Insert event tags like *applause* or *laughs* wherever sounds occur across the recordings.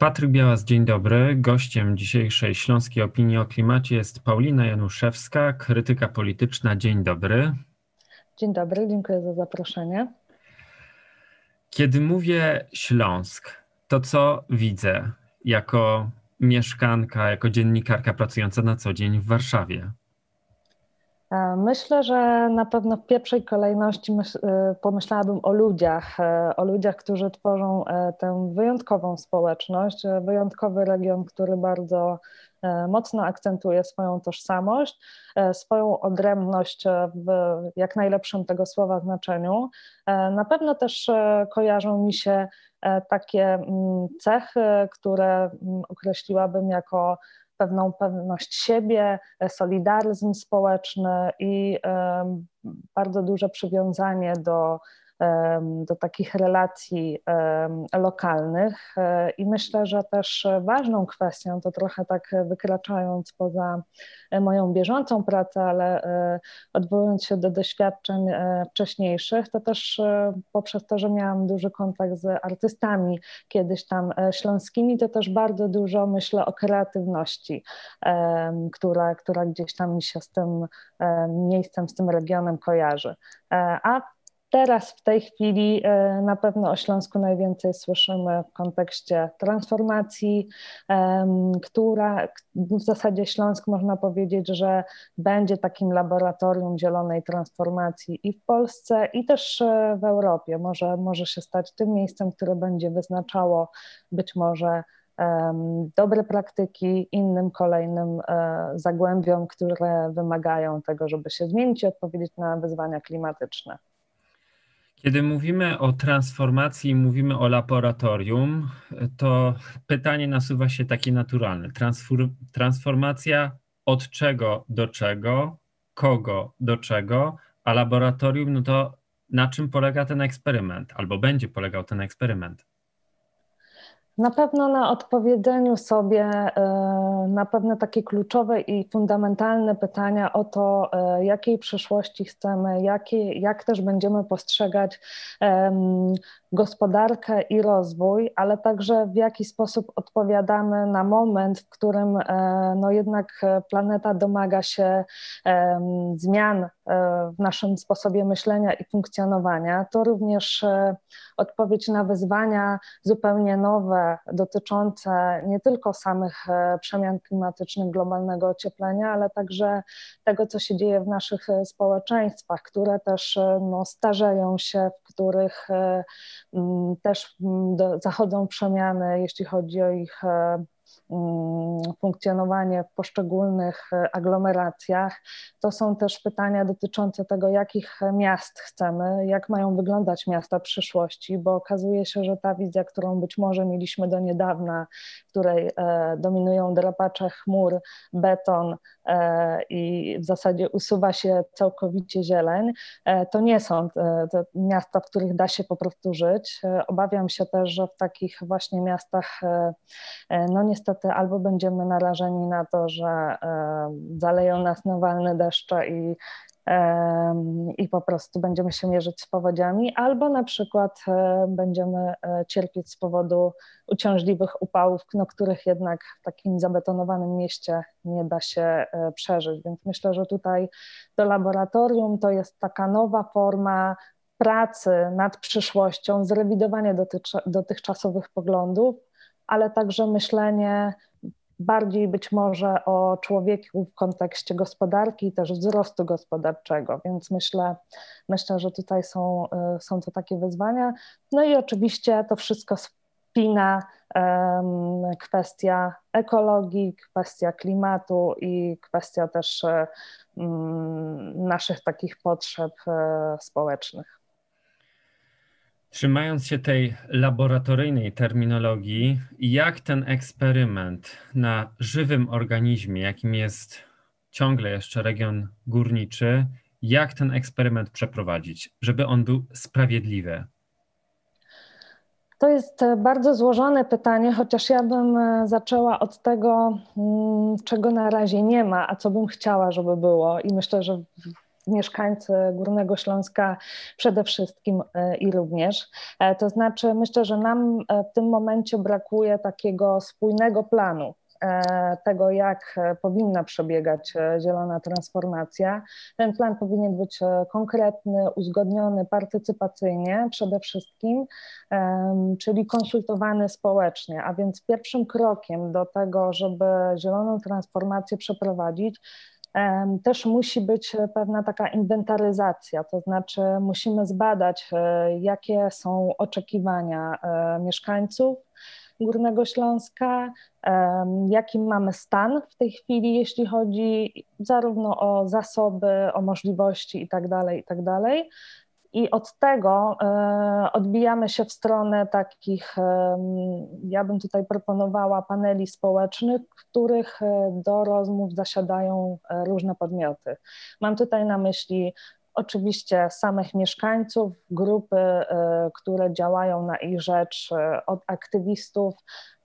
Patryk Białas, dzień dobry. Gościem dzisiejszej Śląskiej Opinii o Klimacie jest Paulina Januszewska, krytyka polityczna. Dzień dobry. Dzień dobry, dziękuję za zaproszenie. Kiedy mówię Śląsk, to co widzę jako mieszkanka, jako dziennikarka pracująca na co dzień w Warszawie? E, myślę, że na pewno w pierwszej kolejności e, pomyślałabym o ludziach, e, o ludziach, którzy tworzą tę wyjątkową społeczność, wyjątkowy region, który bardzo mocno akcentuje swoją tożsamość, swoją odrębność w jak najlepszym tego słowa znaczeniu. Na pewno też kojarzą mi się takie mm, cechy, które mm, określiłabym jako pewną pewność siebie, e, solidaryzm społeczny i bardzo duże przywiązanie do do takich relacji lokalnych. E, I myślę, że też ważną kwestią, to trochę tak wykraczając poza moją bieżącą pracę, ale e, odwołując się do doświadczeń e, wcześniejszych, to też poprzez to, że miałam duży kontakt z artystami kiedyś tam śląskimi, to też bardzo dużo myślę o kreatywności, która, która gdzieś tam mi się z tym miejscem, z tym regionem kojarzy. A Teraz w tej chwili e, na pewno o Śląsku najwięcej słyszymy w kontekście transformacji, która w zasadzie Śląsk można powiedzieć, że będzie takim laboratorium zielonej transformacji i w Polsce, i też e, w Europie. Może, może się stać tym miejscem, które będzie wyznaczało być może dobre praktyki innym kolejnym e, zagłębiom, które wymagają tego, żeby się zmienić i odpowiedzieć na wyzwania klimatyczne. Kiedy mówimy o transformacji, mówimy o laboratorium, to pytanie nasuwa się takie naturalne. transformacja od czego do czego, kogo do czego, a laboratorium, no to na czym polega ten eksperyment, albo będzie polegał ten eksperyment? Na pewno na odpowiedzeniu sobie e, na pewne takie kluczowe i fundamentalne pytania o to, e, jakiej przyszłości chcemy, jakie, jak też będziemy postrzegać gospodarkę i rozwój, ale także w jaki sposób odpowiadamy na moment, w którym e, no jednak planeta domaga się zmian w naszym sposobie myślenia i funkcjonowania. To również odpowiedź na wyzwania zupełnie nowe, dotyczące nie tylko samych e, przemian klimatycznych, globalnego ocieplenia, ale także tego, co się dzieje w naszych e, społeczeństwach, które też e, no, starzeją się, w których też zachodzą przemiany, jeśli chodzi o ich Mm, funkcjonowanie w poszczególnych e, aglomeracjach. To są też pytania dotyczące tego, jakich miast chcemy, jak mają wyglądać miasta przyszłości, bo okazuje się, że ta wizja, którą być może mieliśmy do niedawna, w której e, dominują drapacze chmur, beton e, i w zasadzie usuwa się całkowicie zieleń, to nie są te miasta, w których da się po prostu żyć. Obawiam się też, że w takich właśnie miastach, no niestety, niestety albo będziemy narażeni na to, że zaleją nas nawalne deszcze i, i po prostu będziemy się mierzyć z powodziami, albo na przykład e, będziemy e, cierpieć z powodu uciążliwych upałów, no, których jednak w takim zabetonowanym mieście nie da się e, przeżyć. Więc myślę, że tutaj to laboratorium to jest taka nowa forma pracy nad przyszłością, zrewidowanie dotychczasowych poglądów, ale także myślenie bardziej być może o człowieku w kontekście gospodarki i też wzrostu gospodarczego, więc myślę, myślę że tutaj są, y, są to takie wyzwania. No i oczywiście to wszystko spina kwestia ekologii, kwestia klimatu i kwestia też naszych takich potrzeb um, społecznych. Trzymając się tej laboratoryjnej terminologii, jak ten eksperyment na żywym organizmie, jakim jest ciągle jeszcze region górniczy, jak ten eksperyment przeprowadzić, żeby on był sprawiedliwy? To jest bardzo złożone pytanie, chociaż ja bym e, zaczęła od tego, mm, czego na razie nie ma, a co bym chciała, żeby było. I myślę, że mieszkańcy Górnego Śląska przede wszystkim i również. To znaczy, myślę, że nam w tym momencie brakuje takiego spójnego planu E, tego, jak e, powinna przebiegać e, zielona transformacja. Ten plan powinien być konkretny, uzgodniony partycypacyjnie przede wszystkim, czyli konsultowany społecznie. A więc pierwszym krokiem do tego, żeby zieloną transformację przeprowadzić, też musi być pewna taka inwentaryzacja, to znaczy musimy zbadać, jakie są oczekiwania mieszkańców, Górnego Śląska, jaki mamy stan w tej chwili, jeśli chodzi zarówno o zasoby, o możliwości itd., tak itd. I od tego e, odbijamy się w stronę takich, ja bym tutaj proponowała paneli społecznych, w których e, do rozmów zasiadają e, różne podmioty. Mam tutaj na myśli oczywiście samych mieszkańców, grupy, które działają na ich rzecz, od aktywistów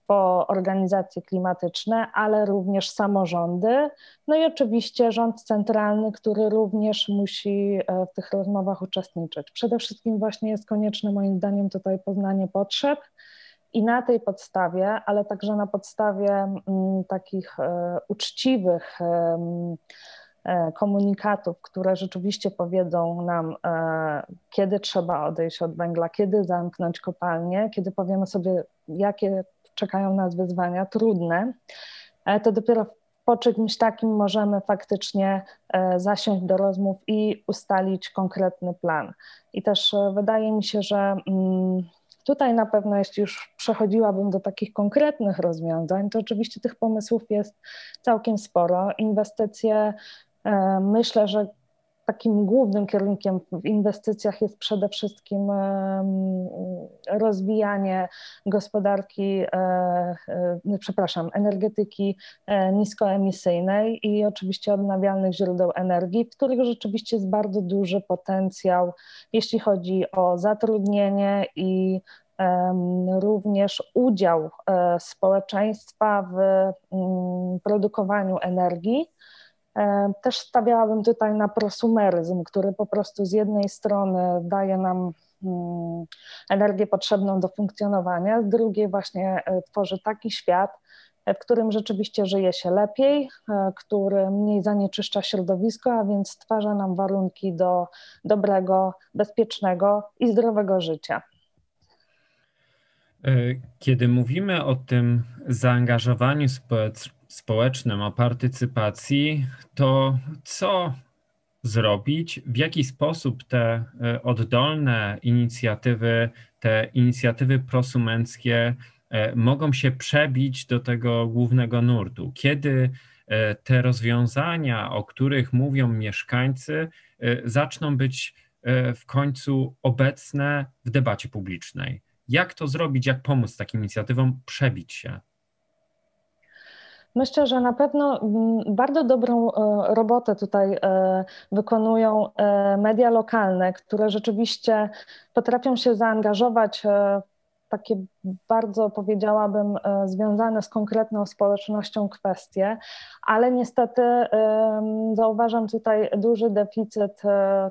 po organizacje klimatyczne, ale również samorządy, no i oczywiście rząd centralny, który również musi y, w tych rozmowach uczestniczyć. Przede wszystkim właśnie jest konieczne moim zdaniem tutaj poznanie potrzeb i na tej podstawie, ale także na podstawie mm, takich uczciwych E, komunikatów, które rzeczywiście powiedzą nam, e, kiedy trzeba odejść od węgla, kiedy zamknąć kopalnię, kiedy powiemy sobie, jakie czekają nas wyzwania trudne, e, to dopiero po czymś takim możemy faktycznie zasiąść do rozmów i ustalić konkretny plan. I też wydaje mi się, że mm, tutaj na pewno, jeśli już przechodziłabym do takich konkretnych rozwiązań, to oczywiście tych pomysłów jest całkiem sporo. Inwestycje E, myślę, że takim głównym kierunkiem w inwestycjach jest przede wszystkim rozwijanie gospodarki, e, e, przepraszam, energetyki niskoemisyjnej i oczywiście odnawialnych źródeł energii, w których rzeczywiście jest bardzo duży potencjał, jeśli chodzi o zatrudnienie i również udział społeczeństwa w mm, produkowaniu energii. E, też stawiałabym tutaj na prosumeryzm, który po prostu z jednej strony daje nam mm, energię potrzebną do funkcjonowania, z drugiej właśnie e, tworzy taki świat, e, w którym rzeczywiście żyje się lepiej, który mniej zanieczyszcza środowisko, a więc stwarza nam warunki do dobrego, bezpiecznego i zdrowego życia. Kiedy mówimy o tym zaangażowaniu społecznym, o partycypacji, to co zrobić, w jaki sposób te e, oddolne inicjatywy, te inicjatywy prosumenckie e, mogą się przebić do tego głównego nurtu? Kiedy e, te rozwiązania, o których mówią mieszkańcy, zaczną być w końcu obecne w debacie publicznej? Jak to zrobić, jak pomóc takim inicjatywom przebić się? Myślę, że na pewno mm, bardzo dobrą e, robotę tutaj e, wykonują e, media lokalne, które rzeczywiście potrafią się zaangażować w takie bardzo powiedziałabym związane z konkretną społecznością kwestie, ale niestety zauważam tutaj duży deficyt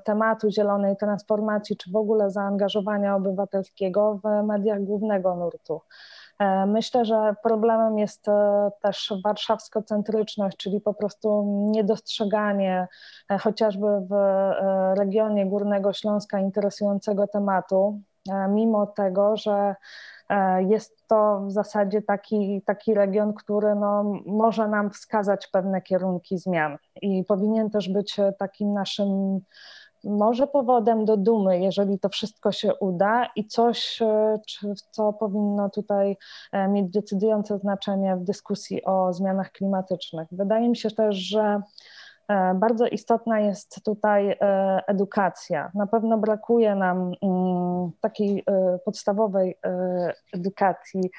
tematu zielonej transformacji, czy w ogóle zaangażowania obywatelskiego w mediach głównego nurtu. E, myślę, że problemem jest e, też warszawsko-centryczność, czyli po prostu niedostrzeganie e, chociażby w regionie Górnego Śląska interesującego tematu, mimo tego, że jest to w zasadzie taki, taki region, który no, może nam wskazać pewne kierunki zmian i powinien też być takim naszym może powodem do dumy, jeżeli to wszystko się uda i coś, e, co powinno tutaj e, mieć decydujące znaczenie w dyskusji o zmianach klimatycznych. Wydaje mi się też, że e, bardzo istotna jest tutaj edukacja. Na pewno brakuje nam mm, takiej podstawowej edukacji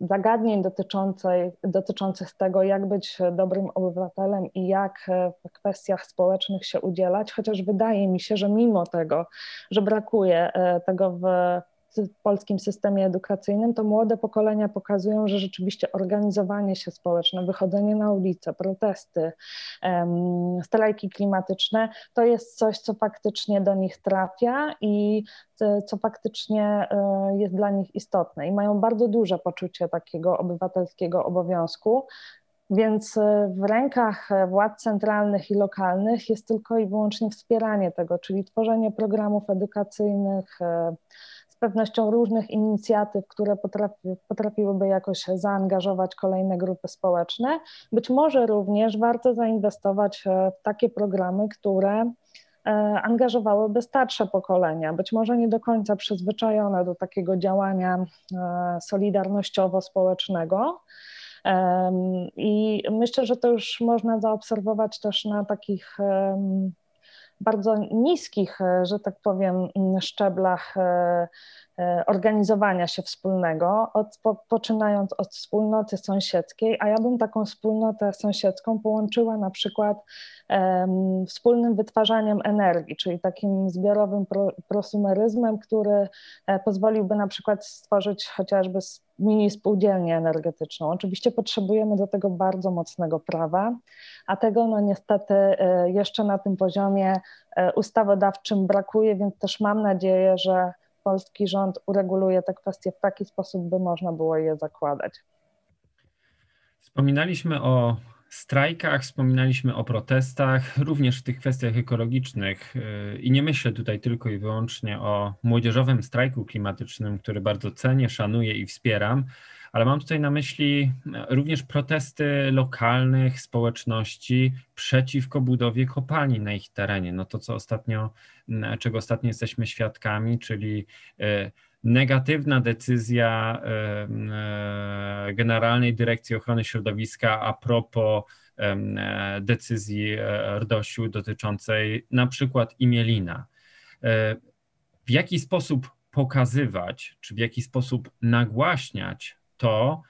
zagadnień dotyczących, dotyczących tego, jak być dobrym obywatelem i jak w kwestiach społecznych się udzielać, chociaż wydaje mi się, że mimo tego, że brakuje e, tego w w polskim systemie edukacyjnym, to młode pokolenia pokazują, że rzeczywiście organizowanie się społeczne, wychodzenie na ulicę, protesty, strajki klimatyczne to jest coś, co faktycznie do nich trafia i co faktycznie e, jest dla nich istotne. I mają bardzo duże poczucie takiego obywatelskiego obowiązku. Więc e, w rękach władz centralnych i lokalnych jest tylko i wyłącznie wspieranie tego, czyli tworzenie programów edukacyjnych, e, z pewnością różnych inicjatyw, które potrafi, potrafiłyby jakoś zaangażować kolejne grupy społeczne. Być może również warto zainwestować e, w takie programy, które angażowałyby starsze pokolenia, być może nie do końca przyzwyczajone do takiego działania solidarnościowo-społecznego, i myślę, że to już można zaobserwować też na takich bardzo niskich, e, że tak powiem, szczeblach e, e, organizowania się wspólnego, od, po, poczynając od wspólnoty sąsiedzkiej, a ja bym taką wspólnotę sąsiedzką połączyła na przykład um, wspólnym wytwarzaniem energii, czyli takim zbiorowym pro, prosumeryzmem, który pozwoliłby na przykład stworzyć chociażby mini spółdzielnię energetyczną. Oczywiście potrzebujemy do tego bardzo mocnego prawa, a tego no niestety e, jeszcze na tym poziomie e, ustawodawczym brakuje, więc też mam nadzieję, że polski rząd ureguluje te kwestie w taki sposób, by można było je zakładać. Wspominaliśmy o strajkach, wspominaliśmy o protestach, również w tych kwestiach ekologicznych. E, I nie myślę tutaj tylko i wyłącznie o młodzieżowym strajku klimatycznym, który bardzo cenię, szanuję i wspieram, ale mam tutaj na myśli również protesty lokalnych społeczności przeciwko budowie kopalni na ich terenie. No to, co ostatnio, czego ostatnio jesteśmy świadkami, czyli e, negatywna decyzja e, Generalnej Dyrekcji Ochrony Środowiska a propos e, decyzji RDOŚ-u dotyczącej na przykład Imielina. W jaki sposób pokazywać, czy w jaki sposób nagłaśniać to,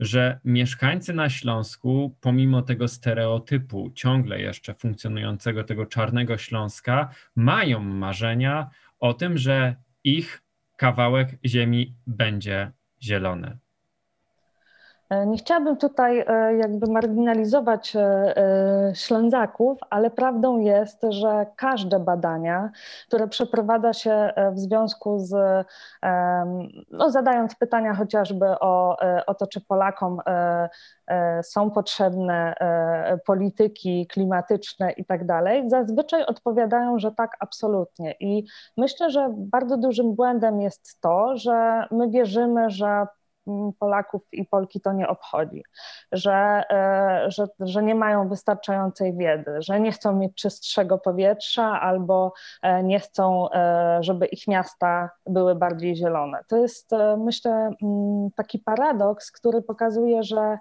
że mieszkańcy na Śląsku, pomimo tego stereotypu ciągle jeszcze funkcjonującego, tego czarnego Śląska, mają marzenia o tym, że ich kawałek ziemi będzie zielony. E, nie chciałabym tutaj e, jakby marginalizować e, Ślązaków, ale prawdą jest, że każde badania, które przeprowadza się w związku z, no zadając pytania chociażby o, o to, czy Polakom są potrzebne polityki klimatyczne i tak dalej, zazwyczaj odpowiadają, że tak, absolutnie. I myślę, że bardzo dużym błędem jest to, że my wierzymy, że Polaków i Polki to nie obchodzi, że, e, że, że nie mają wystarczającej wiedzy, że nie chcą mieć czystszego powietrza albo e, nie chcą, e, żeby ich miasta były bardziej zielone. To jest, myślę, taki paradoks, który pokazuje, że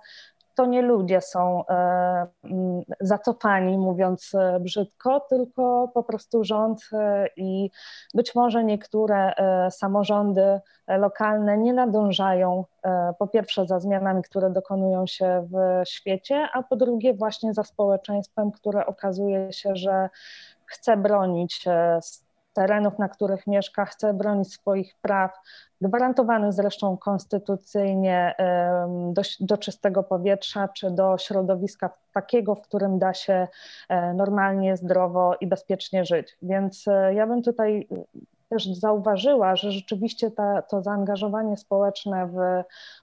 to nie ludzie są e, mm, zacofani, mówiąc e, brzydko, tylko po prostu rząd e, i być może niektóre samorządy lokalne nie nadążają po pierwsze za zmianami, które dokonują się w świecie, a po drugie właśnie za społeczeństwem, które okazuje się, że chce bronić terenów, na których mieszka, chce bronić swoich praw, gwarantowanych zresztą konstytucyjnie do, do, czystego powietrza czy do środowiska takiego, w którym da się e, normalnie, zdrowo i bezpiecznie żyć. Więc e, ja bym tutaj też zauważyła, że rzeczywiście ta, to zaangażowanie społeczne w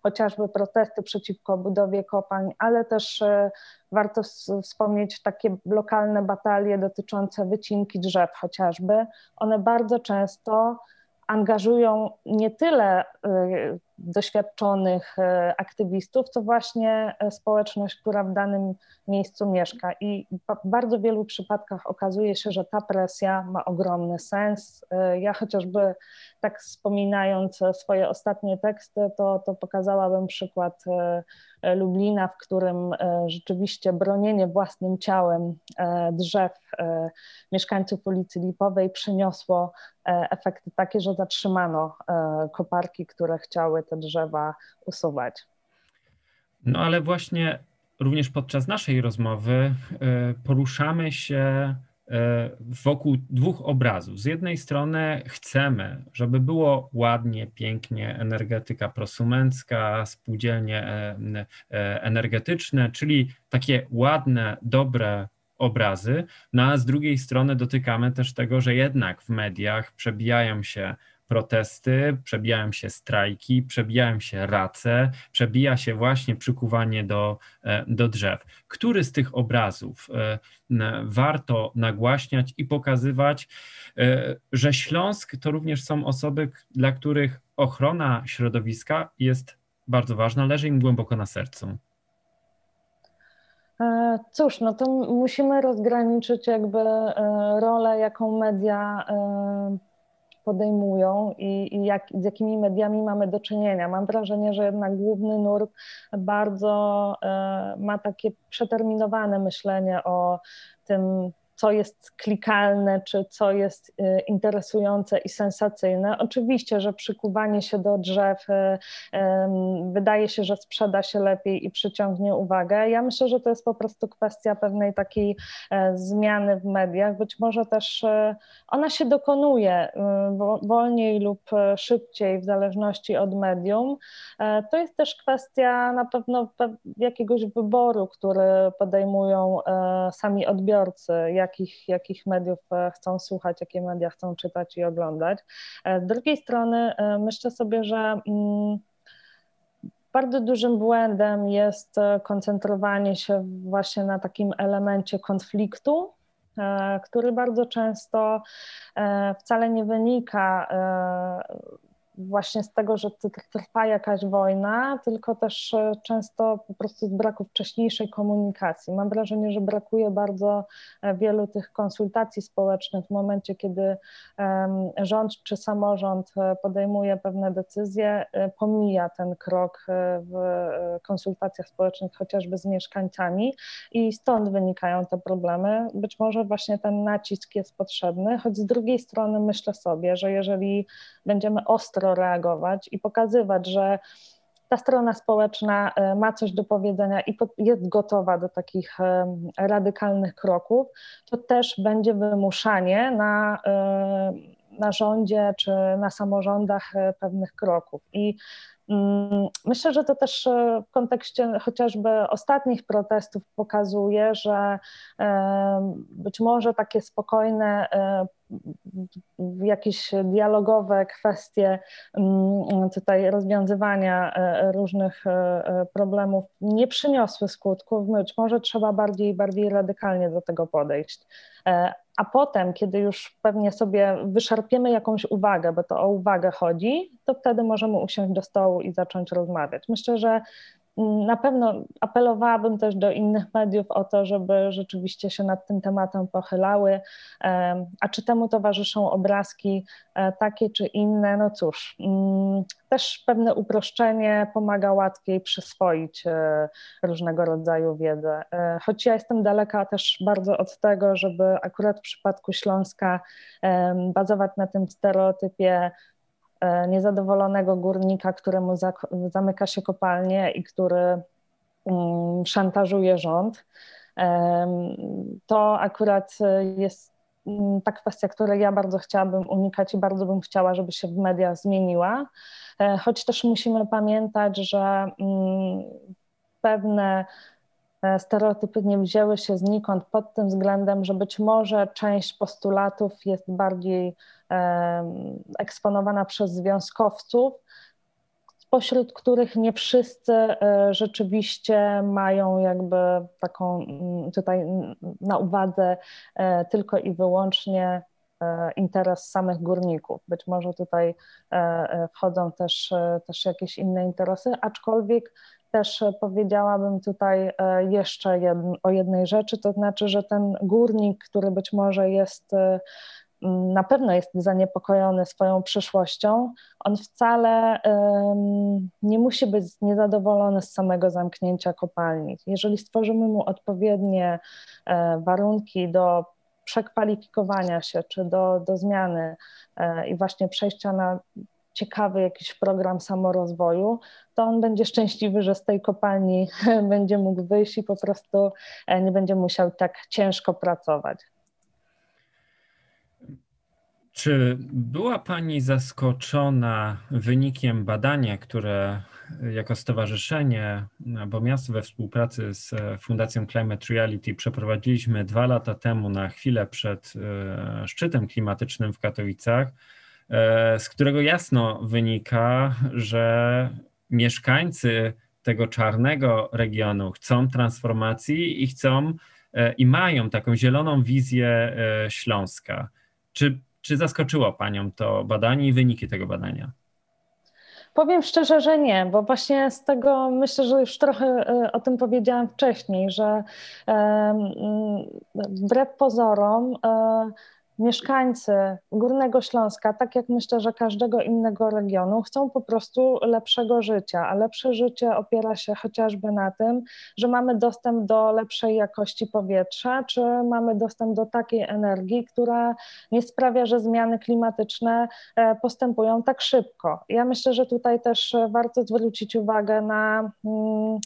chociażby protesty przeciwko budowie kopalń, ale też e, warto wspomnieć takie lokalne batalie dotyczące wycinki drzew chociażby. One bardzo często angażują nie tyle y, doświadczonych y, aktywistów, co właśnie y, społeczność, która w danym miejscu mieszka. I w bardzo wielu przypadkach okazuje się, że ta presja ma ogromny sens. Ja chociażby tak wspominając swoje ostatnie teksty, to, to pokazałabym przykład Lublina, w którym rzeczywiście bronienie własnym ciałem drzew mieszkańców ulicy Lipowej przyniosło efekty takie, że zatrzymano koparki, które chciały te drzewa usuwać. No ale właśnie również podczas naszej rozmowy e, poruszamy się wokół dwóch obrazów. Z jednej strony chcemy, żeby było ładnie, pięknie, energetyka prosumencka, spółdzielnie energetyczne, czyli takie ładne, dobre obrazy, no a z drugiej strony dotykamy też tego, że jednak w mediach przebijają się protesty, przebijają się strajki, przebijają się race, przebija się właśnie przykuwanie do, e, do drzew. Który z tych obrazów e, warto nagłaśniać i pokazywać, e, że Śląsk to również są osoby, dla których ochrona środowiska jest bardzo ważna, leży im głęboko na sercu? Cóż, no to musimy rozgraniczyć jakby rolę, jaką media podejmują i, i jak, z jakimi mediami mamy do czynienia. Mam wrażenie, że jednak główny nurt bardzo e, ma takie przeterminowane myślenie o tym, co jest klikalne, czy co jest y, interesujące i sensacyjne. Oczywiście, że przykuwanie się do drzew y, wydaje się, że sprzeda się lepiej i przyciągnie uwagę. Ja myślę, że to jest po prostu kwestia pewnej takiej e, zmiany w mediach. Być może też e, ona się dokonuje y, wolniej lub e, szybciej, w zależności od medium. To jest też kwestia na pewno jakiegoś wyboru, który podejmują sami odbiorcy, jakich, jakich mediów e, chcą słuchać, jakie media chcą czytać i oglądać. E, z drugiej strony e, myślę sobie, że mm, bardzo dużym błędem jest koncentrowanie się właśnie na takim elemencie konfliktu, który bardzo często wcale nie wynika właśnie z tego, że trwa jakaś wojna, tylko też e, często po prostu z braku wcześniejszej komunikacji. Mam wrażenie, że brakuje bardzo e, wielu tych konsultacji społecznych w momencie, kiedy rząd czy samorząd e, podejmuje pewne decyzje, pomija ten krok w konsultacjach społecznych, chociażby z mieszkańcami, i stąd wynikają te problemy. Być może właśnie ten nacisk jest potrzebny, choć z drugiej strony myślę sobie, że jeżeli będziemy ostro ostro reagować i pokazywać, że ta strona społeczna e, ma coś do powiedzenia i jest gotowa do takich e, radykalnych kroków, to też będzie wymuszanie na, e, na rządzie czy na samorządach pewnych kroków. I mm, Myślę, że to też w kontekście chociażby ostatnich protestów pokazuje, że być może takie spokojne jakieś dialogowe kwestie mm, tutaj rozwiązywania e, różnych e, e, problemów nie przyniosły skutków, być może trzeba bardziej bardziej radykalnie do tego podejść. A potem, kiedy już pewnie sobie wyszarpiemy jakąś uwagę, bo to o uwagę chodzi, to wtedy możemy usiąść do stołu i zacząć rozmawiać. Myślę, że na pewno apelowałabym też do innych mediów o to, żeby rzeczywiście się nad tym tematem pochylały, a czy temu towarzyszą obrazki e, takie czy inne, no cóż, mm, też pewne uproszczenie pomaga łatwiej przyswoić e, różnego rodzaju wiedzę. E, choć ja jestem daleka też bardzo od tego, żeby akurat w przypadku Śląska bazować na tym stereotypie niezadowolonego górnika, któremu zamyka się kopalnię i który mm, szantażuje rząd. To akurat jest mm, ta kwestia, której ja bardzo chciałabym unikać i bardzo bym chciała, żeby się w mediach zmieniła. E, choć też musimy pamiętać, że mm, pewne e, stereotypy nie wzięły się znikąd pod tym względem, że być może część postulatów jest bardziej eksponowana przez związkowców, spośród których nie wszyscy e, rzeczywiście mają jakby taką mm, tutaj na uwadze e, tylko i wyłącznie e, interes samych górników. Być może tutaj wchodzą też, też jakieś inne interesy, aczkolwiek też powiedziałabym tutaj jeszcze o jednej rzeczy, to znaczy, że ten górnik, który być może jest na pewno jest zaniepokojony swoją przyszłością, on wcale um, nie musi być niezadowolony z samego zamknięcia kopalni. Jeżeli stworzymy mu odpowiednie e, warunki do przekwalifikowania się czy do, do zmiany e, i właśnie przejścia na ciekawy jakiś program samorozwoju, to on będzie szczęśliwy, że z tej kopalni *laughs* będzie mógł wyjść i po prostu e, nie będzie musiał tak ciężko pracować. Czy była Pani zaskoczona wynikiem badania, które jako stowarzyszenie, bo miasto we współpracy z Fundacją Climate Reality przeprowadziliśmy dwa lata temu na chwilę przed e, szczytem klimatycznym w Katowicach, e, z którego jasno wynika, że mieszkańcy tego czarnego regionu chcą transformacji i chcą e, i mają taką zieloną wizję Śląska. Czy, czy zaskoczyło Panią to badanie i wyniki tego badania? Powiem szczerze, że nie, bo właśnie z tego myślę, że już trochę e, o tym powiedziałam wcześniej, że wbrew pozorom e, mieszkańcy Górnego Śląska, tak jak myślę, że każdego innego regionu, chcą po prostu lepszego życia, a lepsze życie opiera się chociażby na tym, że mamy dostęp do lepszej jakości powietrza, czy mamy dostęp do takiej energii, która nie sprawia, że zmiany klimatyczne e, postępują tak szybko. Ja myślę, że tutaj też warto zwrócić uwagę na. Hmm,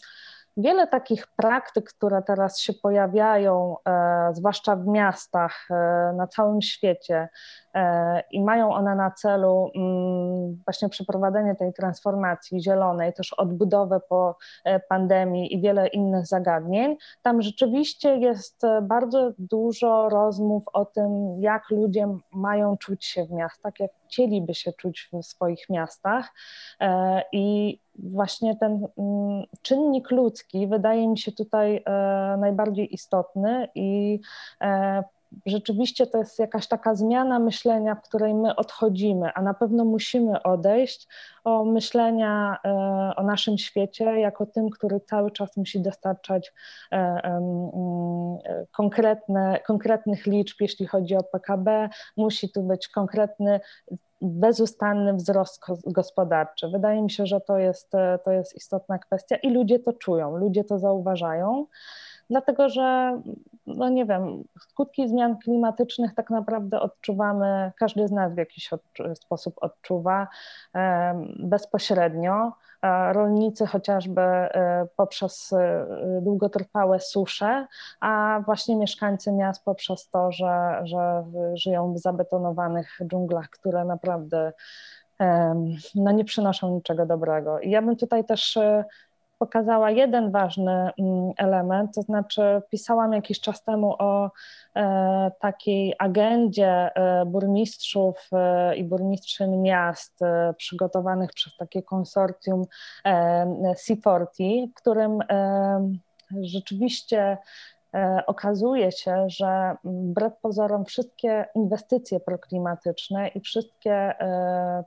wiele takich praktyk, które teraz się pojawiają, e, zwłaszcza w miastach e, na całym świecie, e, i mają one na celu mm, właśnie przeprowadzenie tej transformacji zielonej, też odbudowę po pandemii i wiele innych zagadnień. Tam rzeczywiście jest bardzo dużo rozmów o tym, jak ludzie mają czuć się w miastach, jak chcieliby się czuć w swoich miastach. I właśnie ten mm, czynnik ludzki wydaje mi się tutaj e, najbardziej istotny i e, rzeczywiście to jest jakaś taka zmiana myślenia, w której my odchodzimy, a na pewno musimy odejść o myślenia e, o naszym świecie jako tym, który cały czas musi dostarczać konkretne, konkretnych liczb, jeśli chodzi o PKB, musi tu być konkretny bezustanny wzrost gospodarczy. Wydaje mi się, że to jest, to jest istotna kwestia i ludzie to czują, ludzie to zauważają, dlatego że, no nie wiem, skutki zmian klimatycznych tak naprawdę odczuwamy, każdy z nas w jakiś sposób odczuwa bezpośrednio rolnicy chociażby e, poprzez e, długotrwałe susze, a właśnie mieszkańcy miast poprzez to, że, że żyją w zabetonowanych dżunglach, które naprawdę no, nie przynoszą niczego dobrego. I ja bym tutaj też e, pokazała jeden ważny mm, element, to znaczy pisałam jakiś czas temu o e, takiej agendzie e, burmistrzów e, i burmistrzyń miast przygotowanych przez takie konsorcjum C40, w którym rzeczywiście okazuje się, że wbrew pozorom wszystkie inwestycje proklimatyczne i wszystkie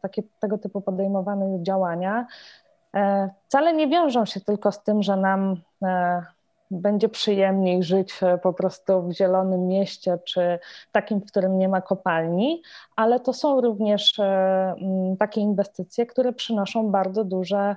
takie tego typu podejmowane działania wcale nie wiążą się tylko z tym, że nam e, będzie przyjemniej żyć e, po prostu w zielonym mieście, czy takim, w którym nie ma kopalni, ale to są również takie inwestycje, które przynoszą bardzo duże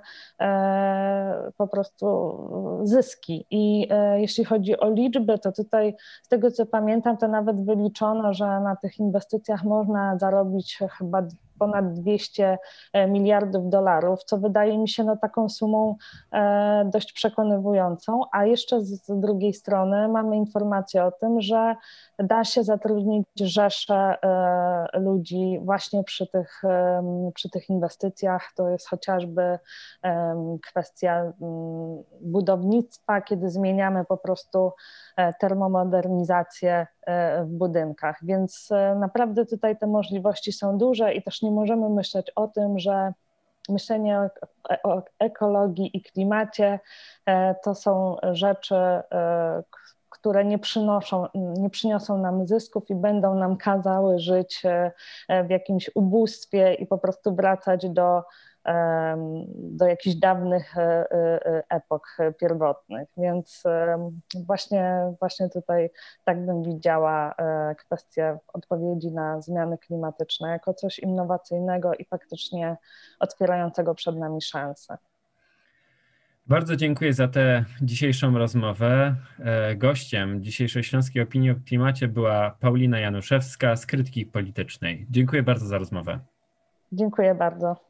po prostu zyski. I jeśli chodzi o liczby, to tutaj z tego co pamiętam, to nawet wyliczono, że na tych inwestycjach można zarobić chyba ponad 200 e, miliardów dolarów, co wydaje mi się no, taką sumą e, dość przekonywującą, a jeszcze z, drugiej strony mamy informację o tym, że da się zatrudnić rzesze e, ludzi właśnie przy tych, przy tych inwestycjach. To jest chociażby kwestia budownictwa, kiedy zmieniamy po prostu termomodernizację w budynkach. Więc naprawdę tutaj te możliwości są duże i też nie możemy myśleć o tym, że myślenie o, ekologii i klimacie e, to są rzeczy, e, które nie przynoszą, nie przyniosą nam zysków i będą nam kazały żyć e, w jakimś ubóstwie i po prostu wracać do do jakichś dawnych e, e, e, epok pierwotnych. Więc właśnie, właśnie tutaj tak bym widziała kwestię odpowiedzi na zmiany klimatyczne jako coś innowacyjnego i faktycznie otwierającego przed nami szanse. Bardzo dziękuję za tę dzisiejszą rozmowę. Gościem dzisiejszej Śląskiej Opinii o Klimacie była Paulina Januszewska z Krytyki Politycznej. Dziękuję bardzo za rozmowę. Dziękuję bardzo.